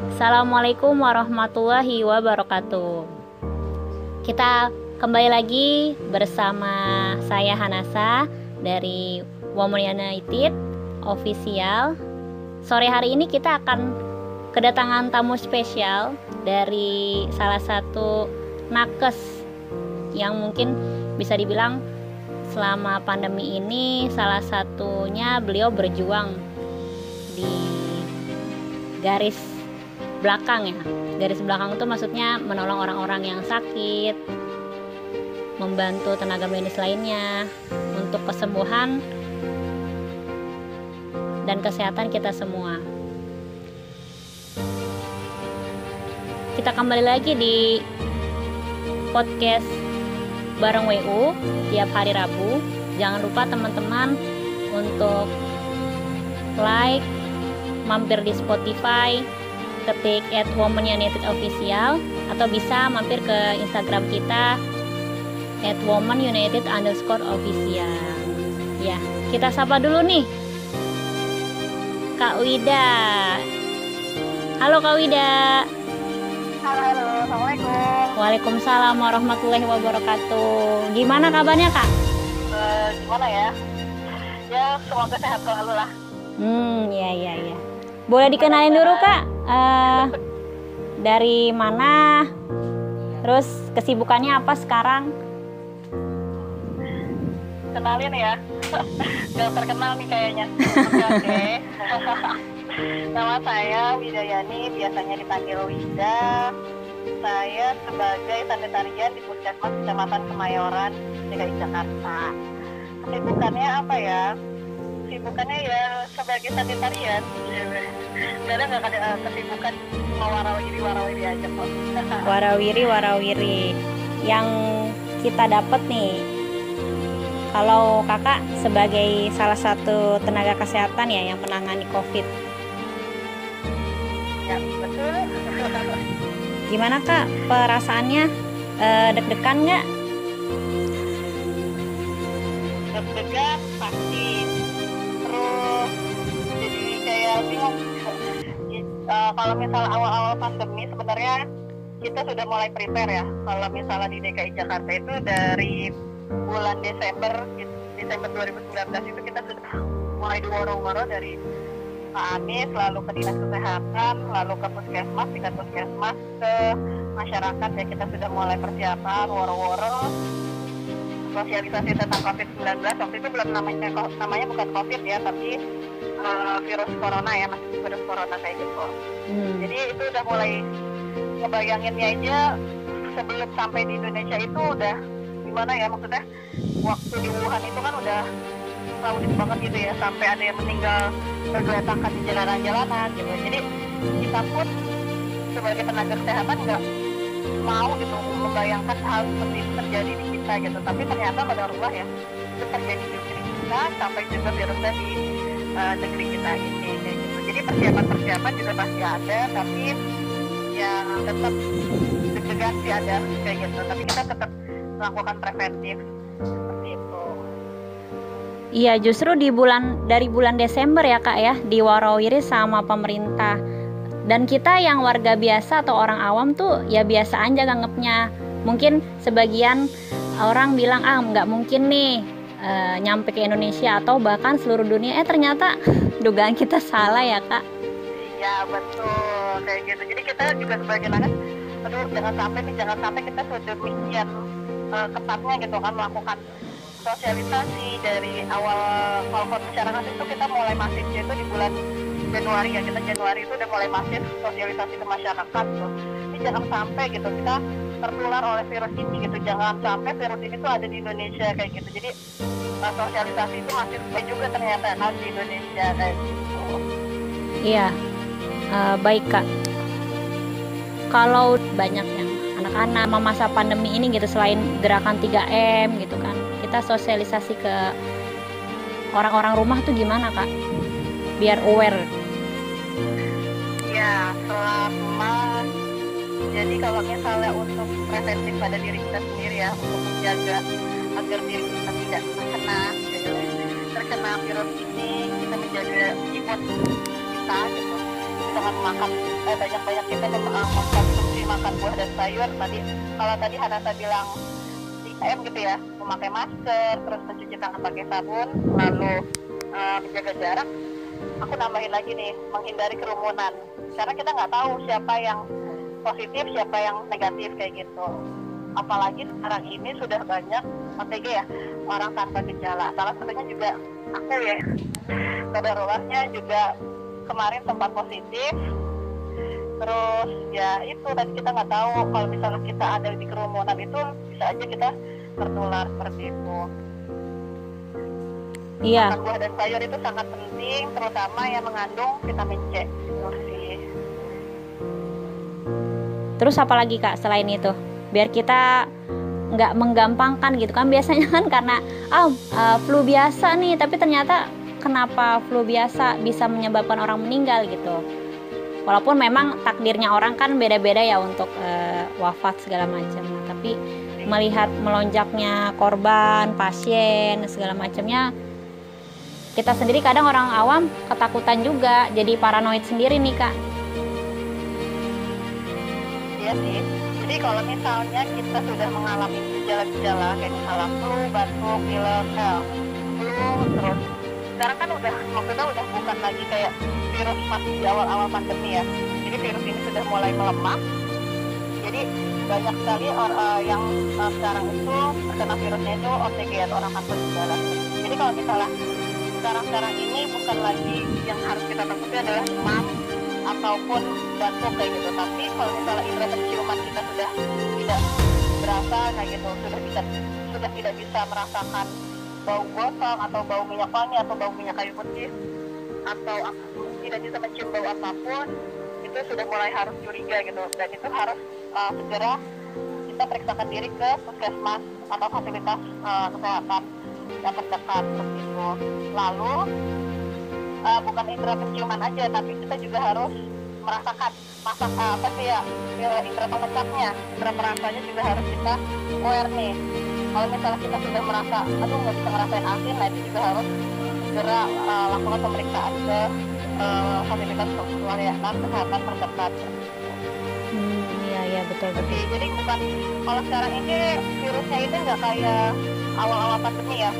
Assalamualaikum warahmatullahi wabarakatuh. Kita kembali lagi bersama saya Hanasa dari Women United Official. Sore hari ini kita akan kedatangan tamu spesial dari salah satu nakes yang mungkin bisa dibilang selama pandemi ini salah satunya beliau berjuang di garis belakang ya garis belakang itu maksudnya menolong orang-orang yang sakit membantu tenaga medis lainnya untuk kesembuhan dan kesehatan kita semua kita kembali lagi di podcast bareng WU tiap hari Rabu. Jangan lupa teman-teman untuk like, mampir di Spotify, ketik at United Official atau bisa mampir ke Instagram kita at United underscore official. Ya, kita sapa dulu nih. Kak Wida. Halo Kak Wida. Halo, halo, assalamualaikum. Waalaikumsalam warahmatullahi wabarakatuh. Gimana kabarnya kak? Uh, gimana ya? Ya semoga sehat selalu lah. Hmm, ya ya ya. Boleh dikenalin dulu kak? Uh, dari mana? Terus kesibukannya apa sekarang? Kenalin ya. Gak terkenal nih kayaknya. Oke. Okay. Nama saya Widayani, biasanya dipanggil Wida. Saya sebagai sanitarian di Puskesmas Kecamatan Kemayoran, DKI Jakarta. Kesibukannya apa ya? Kesibukannya ya sebagai sanitarian. Karena nggak ada kesibukan cuma warawiri warawiri aja kok. warawiri warawiri. Yang kita dapat nih kalau kakak sebagai salah satu tenaga kesehatan ya yang menangani COVID, ya betul gimana kak perasaannya e, deg-degan nggak deg-degan uh, kalau misal awal-awal pandemi sebenarnya kita sudah mulai prepare ya kalau misalnya di DKI Jakarta itu dari bulan Desember Desember 2019 itu kita sudah mulai diworo-woro dari Pak Anies, lalu ke Dinas Kesehatan, lalu ke Puskesmas, tingkat Puskesmas, ke masyarakat ya kita sudah mulai persiapan, woro-woro, sosialisasi tentang COVID-19. Waktu itu belum namanya namanya bukan COVID ya, tapi uh, virus corona ya, masih virus corona kayak gitu. Hmm. Jadi itu udah mulai ngebayanginnya aja sebelum sampai di Indonesia itu udah gimana ya maksudnya waktu di Wuhan itu kan udah crowded banget gitu ya sampai ada yang meninggal bergeletakan di jalanan-jalanan gitu jadi kita pun sebagai tenaga kesehatan nggak mau gitu membayangkan hal seperti itu terjadi di kita gitu tapi ternyata pada rumah ya itu terjadi di kita sampai juga virusnya di uh, negeri kita ini gitu jadi persiapan-persiapan juga pasti ada tapi ya tetap deg-degan sih ada kayak gitu tapi kita tetap melakukan preventif Iya, justru di bulan dari bulan Desember ya Kak ya, di Warawiri sama pemerintah. Dan kita yang warga biasa atau orang awam tuh ya biasa aja nganggepnya. Mungkin sebagian orang bilang ah nggak mungkin nih e, nyampe ke Indonesia atau bahkan seluruh dunia. Eh ternyata dugaan kita salah ya Kak. Iya betul kayak gitu. Jadi kita juga sebagai nakes, aduh jangan sampai nih jangan sampai kita sudah uh, eh, ketatnya gitu kan melakukan sosialisasi dari awal telepon masyarakat itu kita mulai masif itu di bulan Januari ya kita Januari itu udah mulai masif sosialisasi ke masyarakat tuh ini jangan sampai gitu kita tertular oleh virus ini gitu. Jangan sampai virus ini tuh ada di Indonesia kayak gitu. Jadi uh, sosialisasi itu masih juga ternyata kan di Indonesia kayak gitu. Iya. Uh, baik kak. Kalau banyak yang anak-anak masa pandemi ini gitu selain gerakan 3M gitu kan kita sosialisasi ke orang-orang rumah tuh gimana kak? Biar aware. Ya selama jadi kalau misalnya untuk preventif pada diri kita sendiri ya untuk menjaga agar diri kita tidak terkena terkena virus ini kita menjaga imun kita gitu. Dengan makan eh, banyak-banyak kita mem- uh, mengkonsumsi makan buah dan sayur. Tadi kalau tadi Hanasa bilang 3M gitu ya memakai masker terus mencuci tangan pakai sabun lalu uh, menjaga jarak aku nambahin lagi nih menghindari kerumunan. Karena kita nggak tahu siapa yang positif siapa yang negatif kayak gitu. Apalagi sekarang ini sudah banyak OTG ya orang tanpa gejala. Salah satunya juga aku ya. Kadarulahnya juga kemarin sempat positif. Terus ya itu tadi kita nggak tahu kalau misalnya kita ada di kerumunan itu bisa aja kita tertular seperti itu. Iya. Makan buah dan sayur itu sangat penting terutama yang mengandung vitamin C terus apa lagi kak selain itu? Biar kita nggak menggampangkan gitu kan biasanya kan karena ah uh, flu biasa nih tapi ternyata kenapa flu biasa bisa menyebabkan orang meninggal gitu? Walaupun memang takdirnya orang kan beda-beda ya untuk uh, wafat segala macam. Tapi melihat melonjaknya korban pasien segala macamnya kita sendiri kadang orang awam ketakutan juga jadi paranoid sendiri nih kak iya sih jadi kalau misalnya kita sudah mengalami gejala-gejala kayak misalnya flu, batuk, pilek, flu, terus sekarang kan udah maksudnya udah bukan lagi kayak virus masih di awal-awal pandemi ya. Jadi virus ini sudah mulai melemah. Jadi banyak sekali or, uh, yang uh, sekarang itu terkena virusnya itu OTG atau orang tanpa gejala. Jadi kalau misalnya sekarang-sekarang ini bukan lagi yang harus kita takuti adalah demam ataupun batuk kayak gitu. Tapi kalau misalnya indera penciuman kita sudah tidak berasa kayak gitu sudah tidak sudah tidak bisa merasakan bau gosong atau bau minyak wangi atau bau minyak kayu putih atau tidak bisa mencium bau apa pun itu sudah mulai harus curiga gitu. Dan itu harus uh, segera kita periksakan diri ke puskesmas atau fasilitas uh, kesehatan yang terdekat seperti itu lalu uh, bukan indera penciuman aja tapi kita juga harus merasakan masak uh, apa sih ya indera pengecapnya. Indera perasanya juga harus kita aware nih. Kalau misalnya kita sudah merasa aduh nggak bisa ngerasain asin nah itu juga harus segera uh, lakukan pemeriksaan ke uh, fasilitas pelayanan kesehatan terdekat. Hmm, iya iya betul betul. Oke, jadi bukan kalau sekarang ini virusnya itu nggak kayak awal-awal pandemi ya.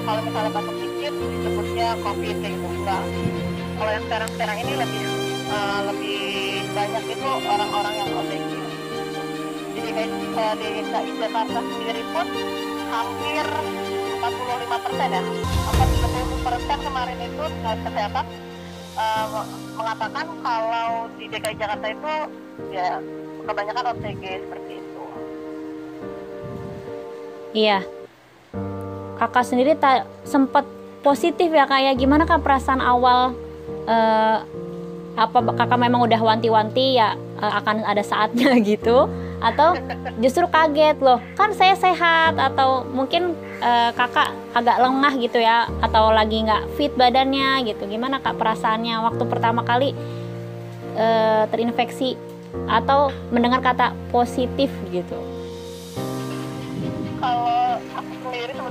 Kalau misalnya dikit disebutnya kayak gitu. Enggak kalau yang sekarang sekarang ini lebih uh, lebih banyak itu orang-orang yang jadi kayak uh, di DKI Jakarta sendiri pun hampir 45 persen ya. Apa 30 persen kemarin itu dinas kesehatan uh, mengatakan kalau di DKI Jakarta itu ya kebanyakan OTG seperti itu. Iya. Kakak sendiri tak sempat positif ya kayak gimana kak perasaan awal uh, apa kakak memang udah wanti-wanti ya uh, akan ada saatnya gitu? Atau justru kaget loh kan saya sehat atau mungkin uh, kakak agak lengah gitu ya atau lagi nggak fit badannya gitu. Gimana kak perasaannya waktu pertama kali uh, terinfeksi atau mendengar kata positif gitu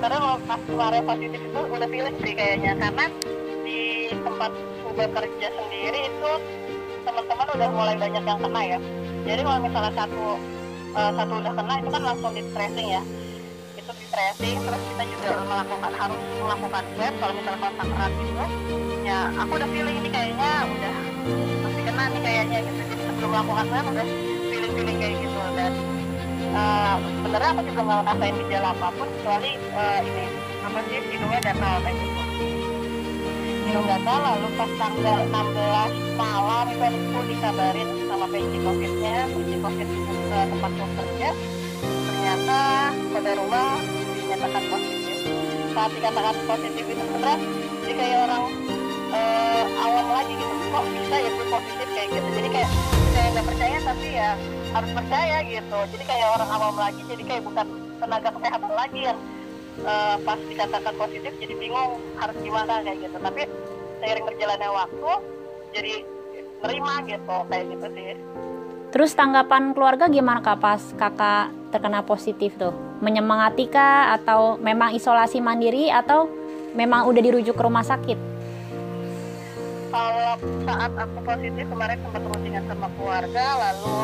sebenarnya kalau pas kemarin positif itu udah pilih sih kayaknya. Karena di tempat bekerja sendiri itu teman-teman udah mulai banyak yang kena ya. Jadi kalau misalnya satu uh, satu udah kena itu kan langsung di tracing ya. Itu di tracing terus kita juga melakukan harus melakukan swab. Kalau misalnya kontak erat gitu ya aku udah pilih ini kayaknya udah pasti kena nih kayaknya gitu. Jadi sebelum melakukan swab udah pilih-pilih kayak gitu. Dan uh, sebenarnya aku juga nggak ngerasain gejala apa pun kecuali uh, ini apa sih hidungnya gatal kayak gitu. Hidung gatal lalu pas tanggal 16 malam itu aku dikabarin sama PJ COVID-nya PJ COVID ke tempat kerja ternyata pada rumah dinyatakan positif. Saat dikatakan positif itu sebenarnya jadi kayak orang uh, awam lagi gitu. Kok bisa ya positif kayak gitu? Jadi kayak saya nggak percaya tapi ya harus percaya gitu. Jadi kayak orang awam lagi jadi kayak bukan tenaga kesehatan lagi yang uh, pas dikatakan positif jadi bingung harus gimana kayak gitu. Tapi seiring berjalannya waktu jadi nerima gitu kayak gitu sih. Terus tanggapan keluarga gimana kak pas kakak terkena positif tuh? Menyemangati kah? Atau memang isolasi mandiri? Atau memang udah dirujuk ke rumah sakit? kalau saat aku positif kemarin sempat rutingan sama keluarga lalu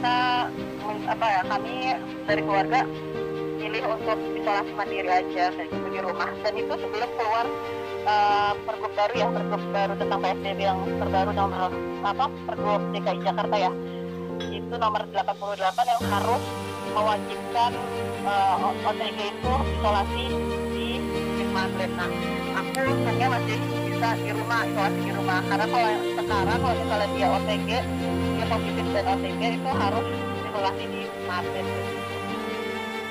kita apa ya kami dari keluarga pilih untuk isolasi mandiri aja kayak gitu di rumah. Dan itu sebelum keluar eh, pergub baru ya pergub baru tentang PSBB yang terbaru nomor apa pergub DKI Jakarta ya. Itu nomor 88 yang harus mewajibkan eh, OTG itu isolasi di Wisma Atlet. Nah, aku untungnya masih bisa di rumah isolasi di rumah. Karena kalau sekarang kalau misalnya dia OTG dia positif dan OTG itu harus isolasi di Atlet.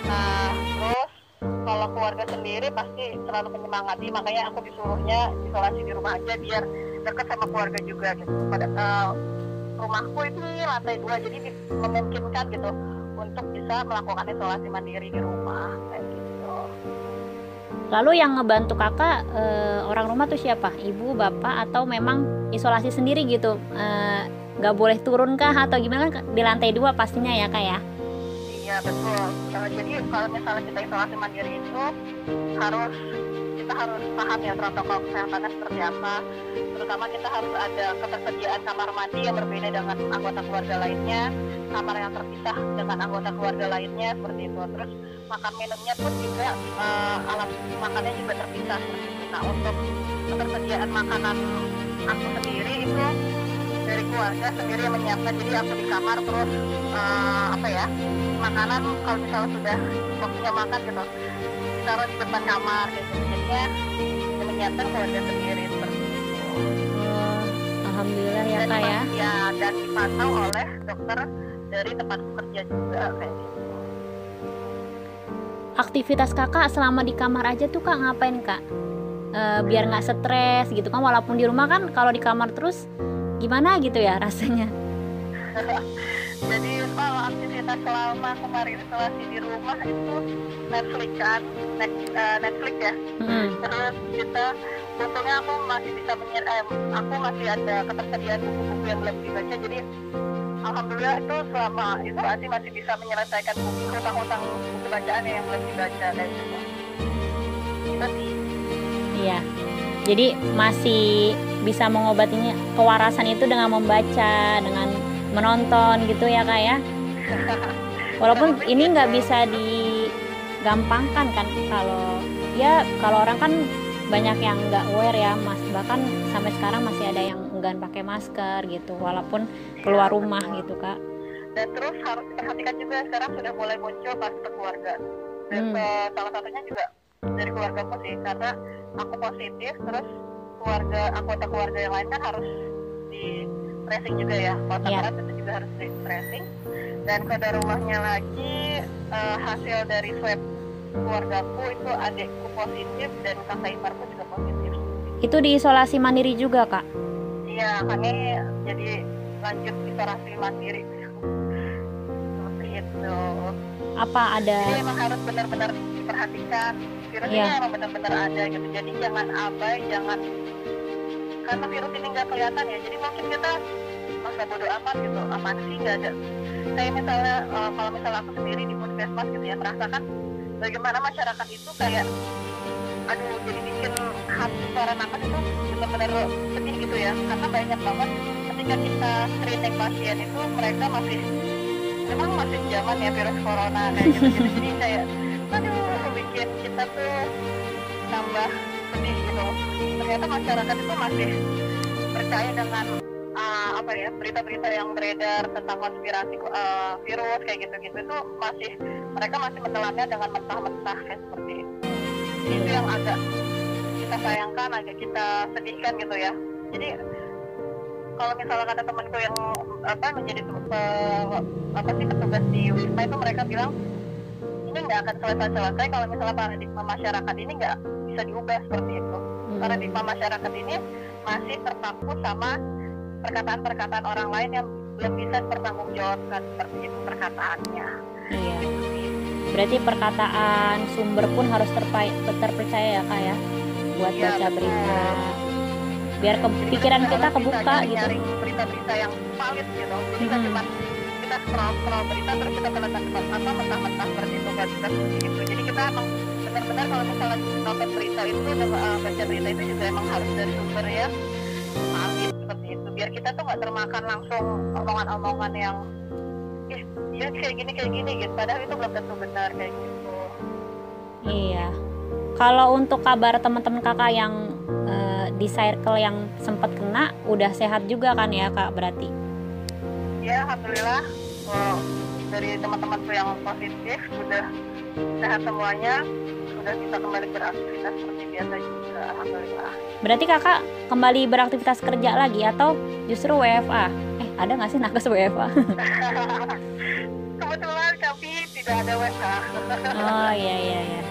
Nah, terus kalau keluarga sendiri pasti selalu menyemangati makanya aku disuruhnya isolasi di rumah aja biar dekat sama keluarga juga gitu. Pada eh, rumahku ini lantai dua jadi di- memungkinkan gitu untuk bisa melakukan isolasi mandiri di rumah kayak gitu. Lalu yang ngebantu kakak eh, orang rumah tuh siapa? Ibu, bapak atau memang isolasi sendiri gitu? Eh, nggak boleh turun kah atau gimana kan di lantai dua pastinya ya kak ya? Iya betul. Jadi kalau misalnya kita isolasi mandiri itu harus kita harus paham ya protokol kesehatannya seperti apa. Terutama kita harus ada ketersediaan kamar mandi yang berbeda dengan anggota keluarga lainnya, kamar yang terpisah dengan anggota keluarga lainnya seperti itu. Terus makan minumnya pun juga eh, alat makannya juga terpisah. Nah untuk ketersediaan makanan aku sendiri itu dari keluarga sendiri yang menyiapkan jadi aku di kamar terus eh, apa ya makanan kalau misalnya sudah waktunya makan gitu ditaruh di depan kamar gitu jadinya yang menyiapkan keluarga sendiri seperti itu Oh, Alhamdulillah ya dan, kak ya. ya, dan dipantau oleh dokter dari tempat kerja juga kayak gitu Aktivitas kakak selama di kamar aja tuh kak ngapain kak? Eh, biar nggak stres gitu kan walaupun di rumah kan kalau di kamar terus gimana gitu ya rasanya? jadi kalau aktivitas selama kemarin isolasi di rumah itu Netflix kan Net- eh, Netflix ya Mm-mm. terus kita untungnya aku masih bisa menyer eh, aku masih ada ketersediaan buku-buku yang belum dibaca jadi alhamdulillah itu selama isolasi masih bisa menyelesaikan buku hutang-hutang buku bacaan yang belum dibaca gitu itu sih Iya. Jadi masih bisa mengobatinya kewarasan itu dengan membaca, dengan menonton gitu ya kak ya. Walaupun ini nggak bisa digampangkan kan kalau ya kalau orang kan banyak yang nggak aware ya mas bahkan sampai sekarang masih ada yang enggan pakai masker gitu walaupun keluar rumah gitu kak. dan terus harus diperhatikan juga sekarang sudah mulai muncul kluster keluarga dan Hmm. eh, salah satunya juga dari keluarga aku sih karena aku positif terus keluarga anggota keluarga yang lain kan harus di tracing juga ya kontak Iya. erat itu juga harus di tracing dan kode rumahnya lagi eh, hasil dari swab keluargaku itu adikku positif dan kakak iparku juga positif Itu diisolasi mandiri juga kak. iya kami jadi lanjut isolasi mandiri seperti itu Apa ada Jadi emang harus benar-benar diperhatikan. Virus Iya. ini emang benar-benar ada gitu. Jadi jangan abai, jangan karena virus ini nggak kelihatan ya. Jadi mungkin kita masa bodo amat gitu. Apaan sih nggak ada. Saya misalnya eh, kalau misalnya aku sendiri di puskesmas gitu ya merasakan bagaimana masyarakat itu kayak aduh jadi bikin hati suara nafas itu benar-benar sedih gitu ya karena banyak banget ketika kita screening pasien itu mereka masih memang masih zaman ya virus corona kayak gitu, gitu. jadi kayak aduh bikin kita tuh tambah sedih gitu. Ternyata masyarakat itu masih percaya dengan ah, apa ya berita-berita yang beredar tentang konspirasi ah, virus kayak gitu-gitu itu masih mereka masih menelannya dengan mentah-mentah kayak seperti itu. Itu yang agak kita sayangkan agak kita sedihkan gitu ya. Jadi kalau misalnya kata temanku yang apa menjadi pe- apa sih petugas di wisma itu mereka bilang ini nggak akan selesai-selesai kalau misalnya paradigma masyarakat ini nggak bisa diubah seperti itu Hmm, paradigma masyarakat ini masih terpaku sama perkataan-perkataan orang lain yang belum bisa dipertanggungjawabkan seperti itu perkataannya iya. Berarti perkataan sumber pun harus terpa- terpercaya ya kak ya buat Iya, baca betul. berita. Biar ke pikiran kita kebuka gitu. berita-berita yang valid gitu jadi Mhm. cuma kita scroll scroll berita terus kita kelihatan apa mentah-mentah seperti itu nggak seperti itu jadi kita emang benar-benar kalau misalnya nonton berita itu uh, baca berita itu juga emang harus dari sumber ya biar kita tuh nggak termakan langsung omongan-omongan yang ih dia kayak gini kayak gini gitu padahal itu belum tentu benar kayak gitu Iya. Kalau untuk kabar teman-teman kakak yang eh, di circle yang sempat kena, udah sehat juga kan ya kak berarti? Ya alhamdulillah oh, dari teman-temanku yang positif sudah sehat semuanya sudah bisa kembali beraktivitas seperti biasa juga alhamdulillah Berarti kakak kembali beraktivitas kerja lagi atau justru WFA? Eh ada nggak sih nakes WFA? kebetulan kami tidak ada WH oh iya iya iya.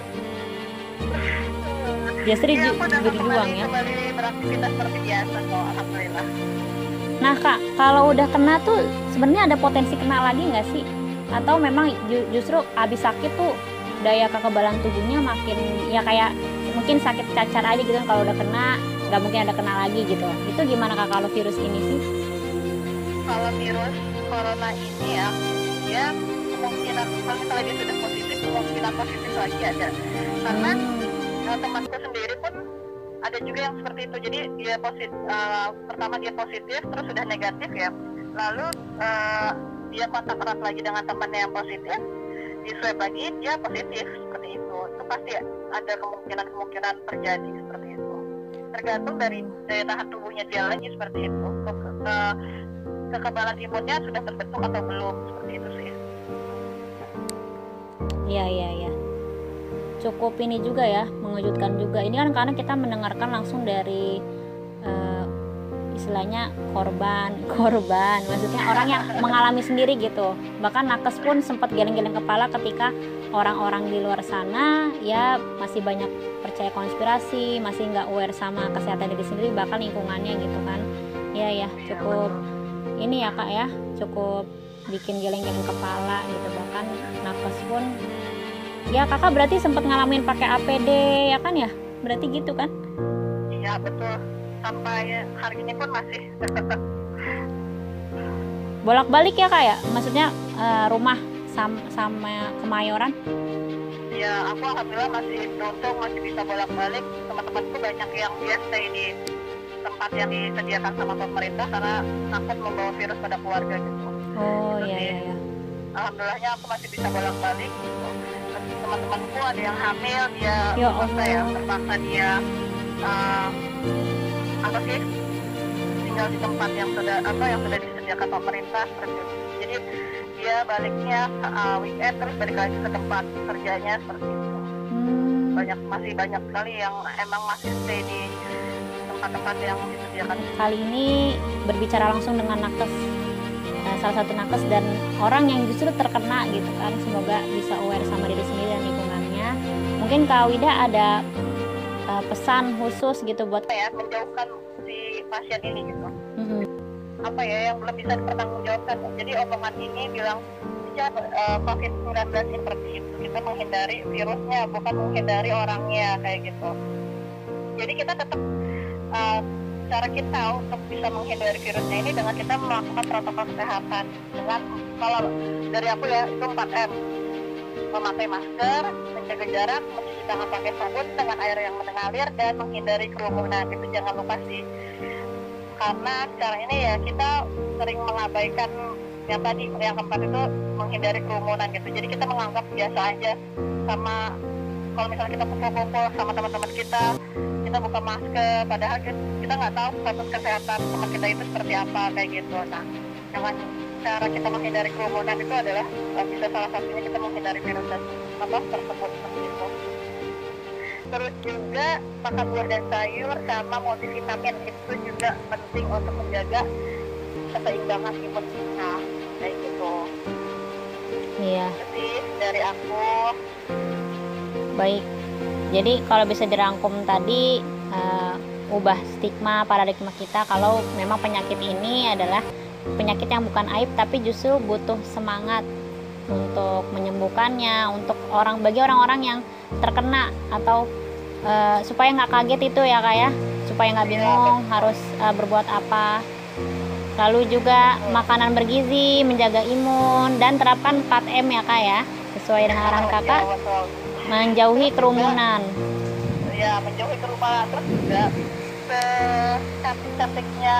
Justru ju- aku udah berjuang kembali, ya. kembali beraktivitas seperti biasa kok alhamdulillah Nah kak, kalau udah kena tuh sebenarnya ada potensi kena lagi nggak sih? Atau memang ju- justru abis sakit tuh daya kekebalan tubuhnya makin ya kayak mungkin sakit cacar aja gitu kan kalau udah kena nggak mungkin ada kena lagi gitu. Itu gimana kak kalau virus ini sih? kalau virus corona ini ya ya kemungkinan kalau misalnya dia sudah positif kemungkinan positif lagi ada karena Hmm, temanku sendiri pun ada juga yang seperti itu. Jadi dia positif, pertama dia positif, terus sudah negatif ya. Lalu eh, dia kontak erat lagi dengan temannya yang positif, di swab lagi dia positif seperti itu. Itu pasti ada kemungkinan-kemungkinan terjadi seperti itu. Tergantung dari daya tahan tubuhnya dia lagi seperti itu. Ke, ke- kekebalan imunnya sudah terbentuk atau belum seperti itu sih. Iya iya iya. Cukup ini juga ya, mengejutkan juga. Ini kan karena kita mendengarkan langsung dari eh, istilahnya korban, korban. Maksudnya orang yang mengalami sendiri gitu. Bahkan nakes pun sempat geleng-geleng kepala ketika orang-orang di luar sana ya masih banyak percaya konspirasi, masih nggak aware sama kesehatan diri sendiri, bahkan lingkungannya gitu kan. Iya ya, cukup ini ya kak ya, cukup bikin geleng-geleng kepala gitu bahkan nakes pun ya kakak berarti sempat ngalamin pakai APD ya kan ya berarti gitu kan Iya betul. Sampai hari ini pun masih bolak-balik ya kak ya maksudnya eh, rumah sam- sama kemayoran Ya, aku alhamdulillah masih beruntung masih bisa bolak-balik. Teman-temanku banyak yang dia stay di tempat yang disediakan sama pemerintah karena takut membawa virus pada keluarga gitu. oh iya iya iya Alhamdulillahnya aku masih bisa bolak-balik. Gitu. Teman-temanku ada yang hamil, dia Ya terpaksa ya, terpaksa dia eh, apa sih tinggal di tempat yang sudah apa yang sudah disediakan pemerintah seperti itu. Jadi dia baliknya eh, weekend terus balik lagi ke tempat kerjanya seperti itu. Hmm, banyak masih banyak sekali yang emang masih stay di tempat-tempat yang disediakan kali ini berbicara langsung dengan nakes eh, salah satu nakes dan orang yang justru terkena gitu kan semoga bisa aware sama diri sendiri mungkin kak Wida ada eh, pesan khusus gitu buat apa ya menjauhkan si pasien ini gitu. Mhm. apa ya yang belum bisa dipertanggungjawabkan. Jadi omongan ini bilang ya eh, COVID-19 seperti itu kita menghindari virusnya bukan menghindari orangnya kayak gitu. Jadi kita tetap eh, cara kita untuk bisa menghindari virusnya ini dengan kita melakukan protokol kesehatan. Dengan kalau dari aku ya itu 4M memakai masker, menjaga jarak, mencuci tangan pakai sabun dengan air yang mengalir dan menghindari kerumunan. Itu jangan lupa sih. Karena sekarang ini ya kita sering mengabaikan yang tadi yang keempat itu menghindari kerumunan gitu. Jadi kita menganggap biasa aja sama kalau misalnya kita kumpul-kumpul sama teman-teman kita kita buka masker padahal kita nggak tahu status kesehatan teman kita itu seperti apa kayak gitu. Nah dengan cara kita menghindari kerumunan itu adalah eh, bisa salah satunya kita menghindari virus apa tersebut seperti itu. Terus juga makan buah dan sayur sama multivitamin itu juga penting untuk menjaga keseimbangan imun kita. Kayak gitu. Iya. Jadi dari aku Baik. Jadi kalau bisa dirangkum tadi eh, ubah stigma paradigma kita kalau memang penyakit ini adalah penyakit yang bukan aib tapi justru butuh semangat untuk menyembuhkannya untuk orang bagi orang-orang yang terkena atau eh, supaya nggak kaget itu ya kak ya. Supaya nggak Iya, bingung harus eh, berbuat apa. Lalu juga makanan bergizi menjaga imun dan terapkan 4M ya kak ya. Sesuai dengan arahan kakak. Ya, betul. menjauhi kerumunan. ya menjauhi kerumunan. Terus juga secantik-cantiknya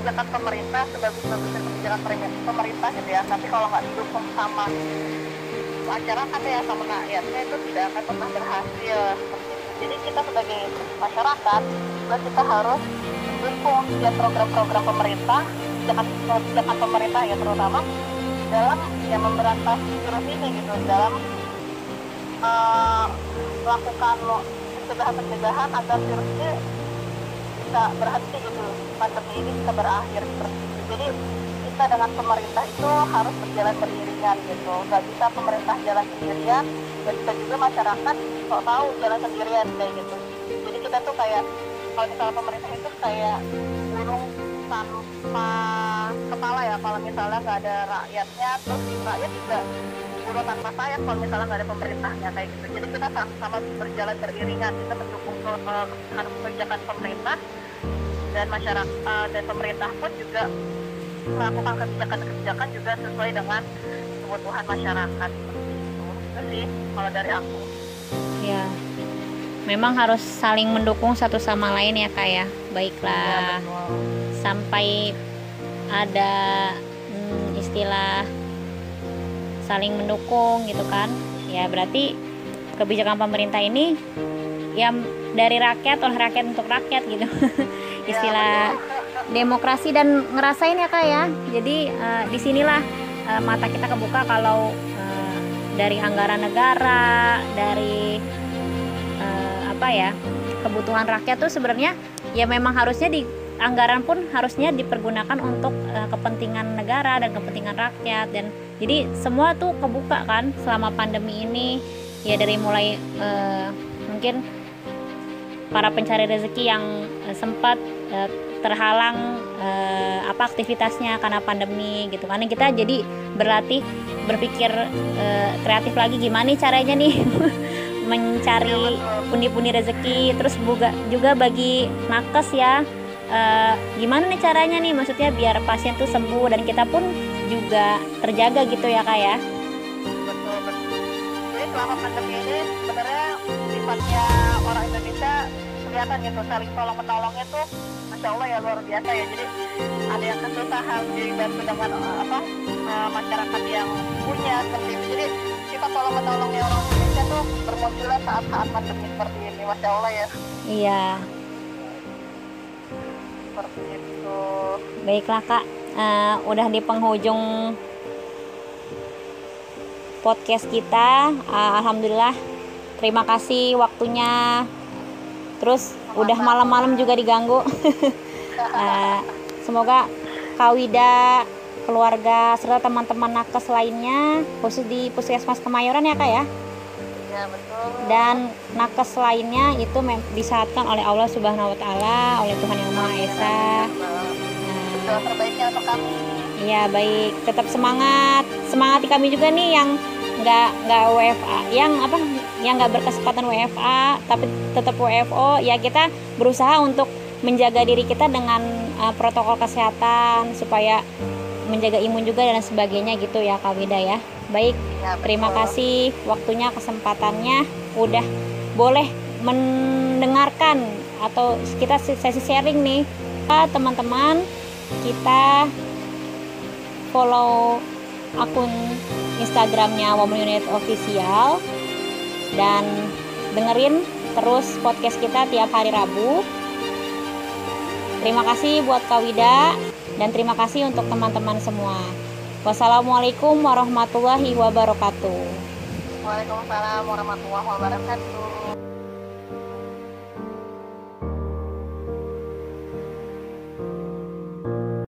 kebijakan pemerintah sebagus-bagusnya kebijakan pemer- pemerintah gitu ya. Tapi kalau nggak didukung sama masyarakat ya sama rakyatnya itu tidak akan pernah berhasil. Jadi kita sebagai masyarakat juga kita harus mendukung setiap program-program pemerintah kebijakan kebijakan pemerintah ya terutama dalam ya memberantas virus ini gitu dalam eh, melakukan pencegahan-pencegahan agar virus ini bisa berhenti gitu. Pandemi ini bisa berakhir seperti itu. Jadi kita dengan pemerintah itu harus berjalan beriringan gitu. Nggak bisa pemerintah jalan sendirian dan kita juga masyarakat kok tahu jalan sendirian kayak gitu. Jadi kita tuh kayak kalau misalnya pemerintah itu kayak burung tanpa kepala ya. Kalau misalnya nggak ada rakyatnya terus rakyat juga burung tanpa sayap kalau misalnya nggak ada pemerintahnya kayak gitu. Jadi kita sama-sama berjalan beriringan. Kita mendukung eh, kebijakan pemerintah dan masyarakat eh, dan pemerintah pun juga melakukan kebijakan-kebijakan juga sesuai dengan kebutuhan masyarakat. Itu itu sih kalau dari aku. Ya memang harus saling mendukung satu sama lain ya kak ya. Baiklah. Ya, betul. sampai ada hmm, istilah saling mendukung gitu kan. Ya berarti kebijakan pemerintah ini ya dari rakyat oleh rakyat untuk rakyat gitu istilah demokrasi dan ngerasain ya kak ya. Jadi eh, di sinilah eh, mata kita kebuka kalau eh, dari anggaran negara dari eh, apa ya kebutuhan rakyat tuh sebenarnya ya memang harusnya di anggaran pun harusnya dipergunakan untuk eh, kepentingan negara dan kepentingan rakyat. Dan jadi semua tuh kebuka kan selama pandemi ini. Ya dari mulai eh, mungkin para pencari rezeki yang sempat eh, terhalang eh, apa aktivitasnya karena pandemi gitu karena kita jadi berlatih berpikir eh, kreatif lagi gimana nih caranya nih mencari pundi-pundi rezeki. Terus juga juga bagi nakes ya eh, gimana nih caranya nih? Maksudnya biar pasien tuh sembuh dan kita pun juga terjaga gitu ya kak ya? Betul betul. Jadi selama pandemi ini sebenarnya sifatnya orang Indonesia kelihatan gitu saling tolong menolongnya tuh masya Allah ya luar biasa ya. Jadi ada yang kesusahan dibantu dengan eh, apa eh, masyarakat yang punya seperti itu. Jadi sifat tolong menolongnya orang Indonesia tuh bermunculan saat-saat pandemi seperti ini masya Allah ya. Iya. Seperti itu. Baiklah kak, Eh, udah di penghujung podcast kita. Eh, Alhamdulillah, terima kasih waktunya. Terus udah malam-malam juga diganggu. Eh, semoga Kak Wida, keluarga serta teman-teman nakes lainnya, khusus di Puskesmas Kemayoran ya kak ya. ya betul Dan nakes lainnya itu disehatkan oleh Allah Subhanahu Wa Taala, oleh Tuhan Yang Maha Esa. Doa terbaiknya untuk kami Iya baik, tetap semangat. Semangati kami juga nih yang nggak nggak WFA, yang apa, yang nggak berkesempatan WFA, tapi tetap WFO. Ya kita berusaha untuk menjaga diri kita dengan uh, protokol kesehatan supaya menjaga imun juga dan sebagainya gitu ya Kak Wida ya. Baik, ya, terima kasih waktunya kesempatannya udah boleh mendengarkan atau kita sesi sharing nih Ah, teman-teman kita follow akun Instagramnya Women Unit Official dan dengerin terus podcast kita tiap hari Rabu. Terima kasih buat Kak Wida dan terima kasih untuk teman-teman semua. Wassalamualaikum warahmatullahi wabarakatuh. Waalaikumsalam warahmatullahi wabarakatuh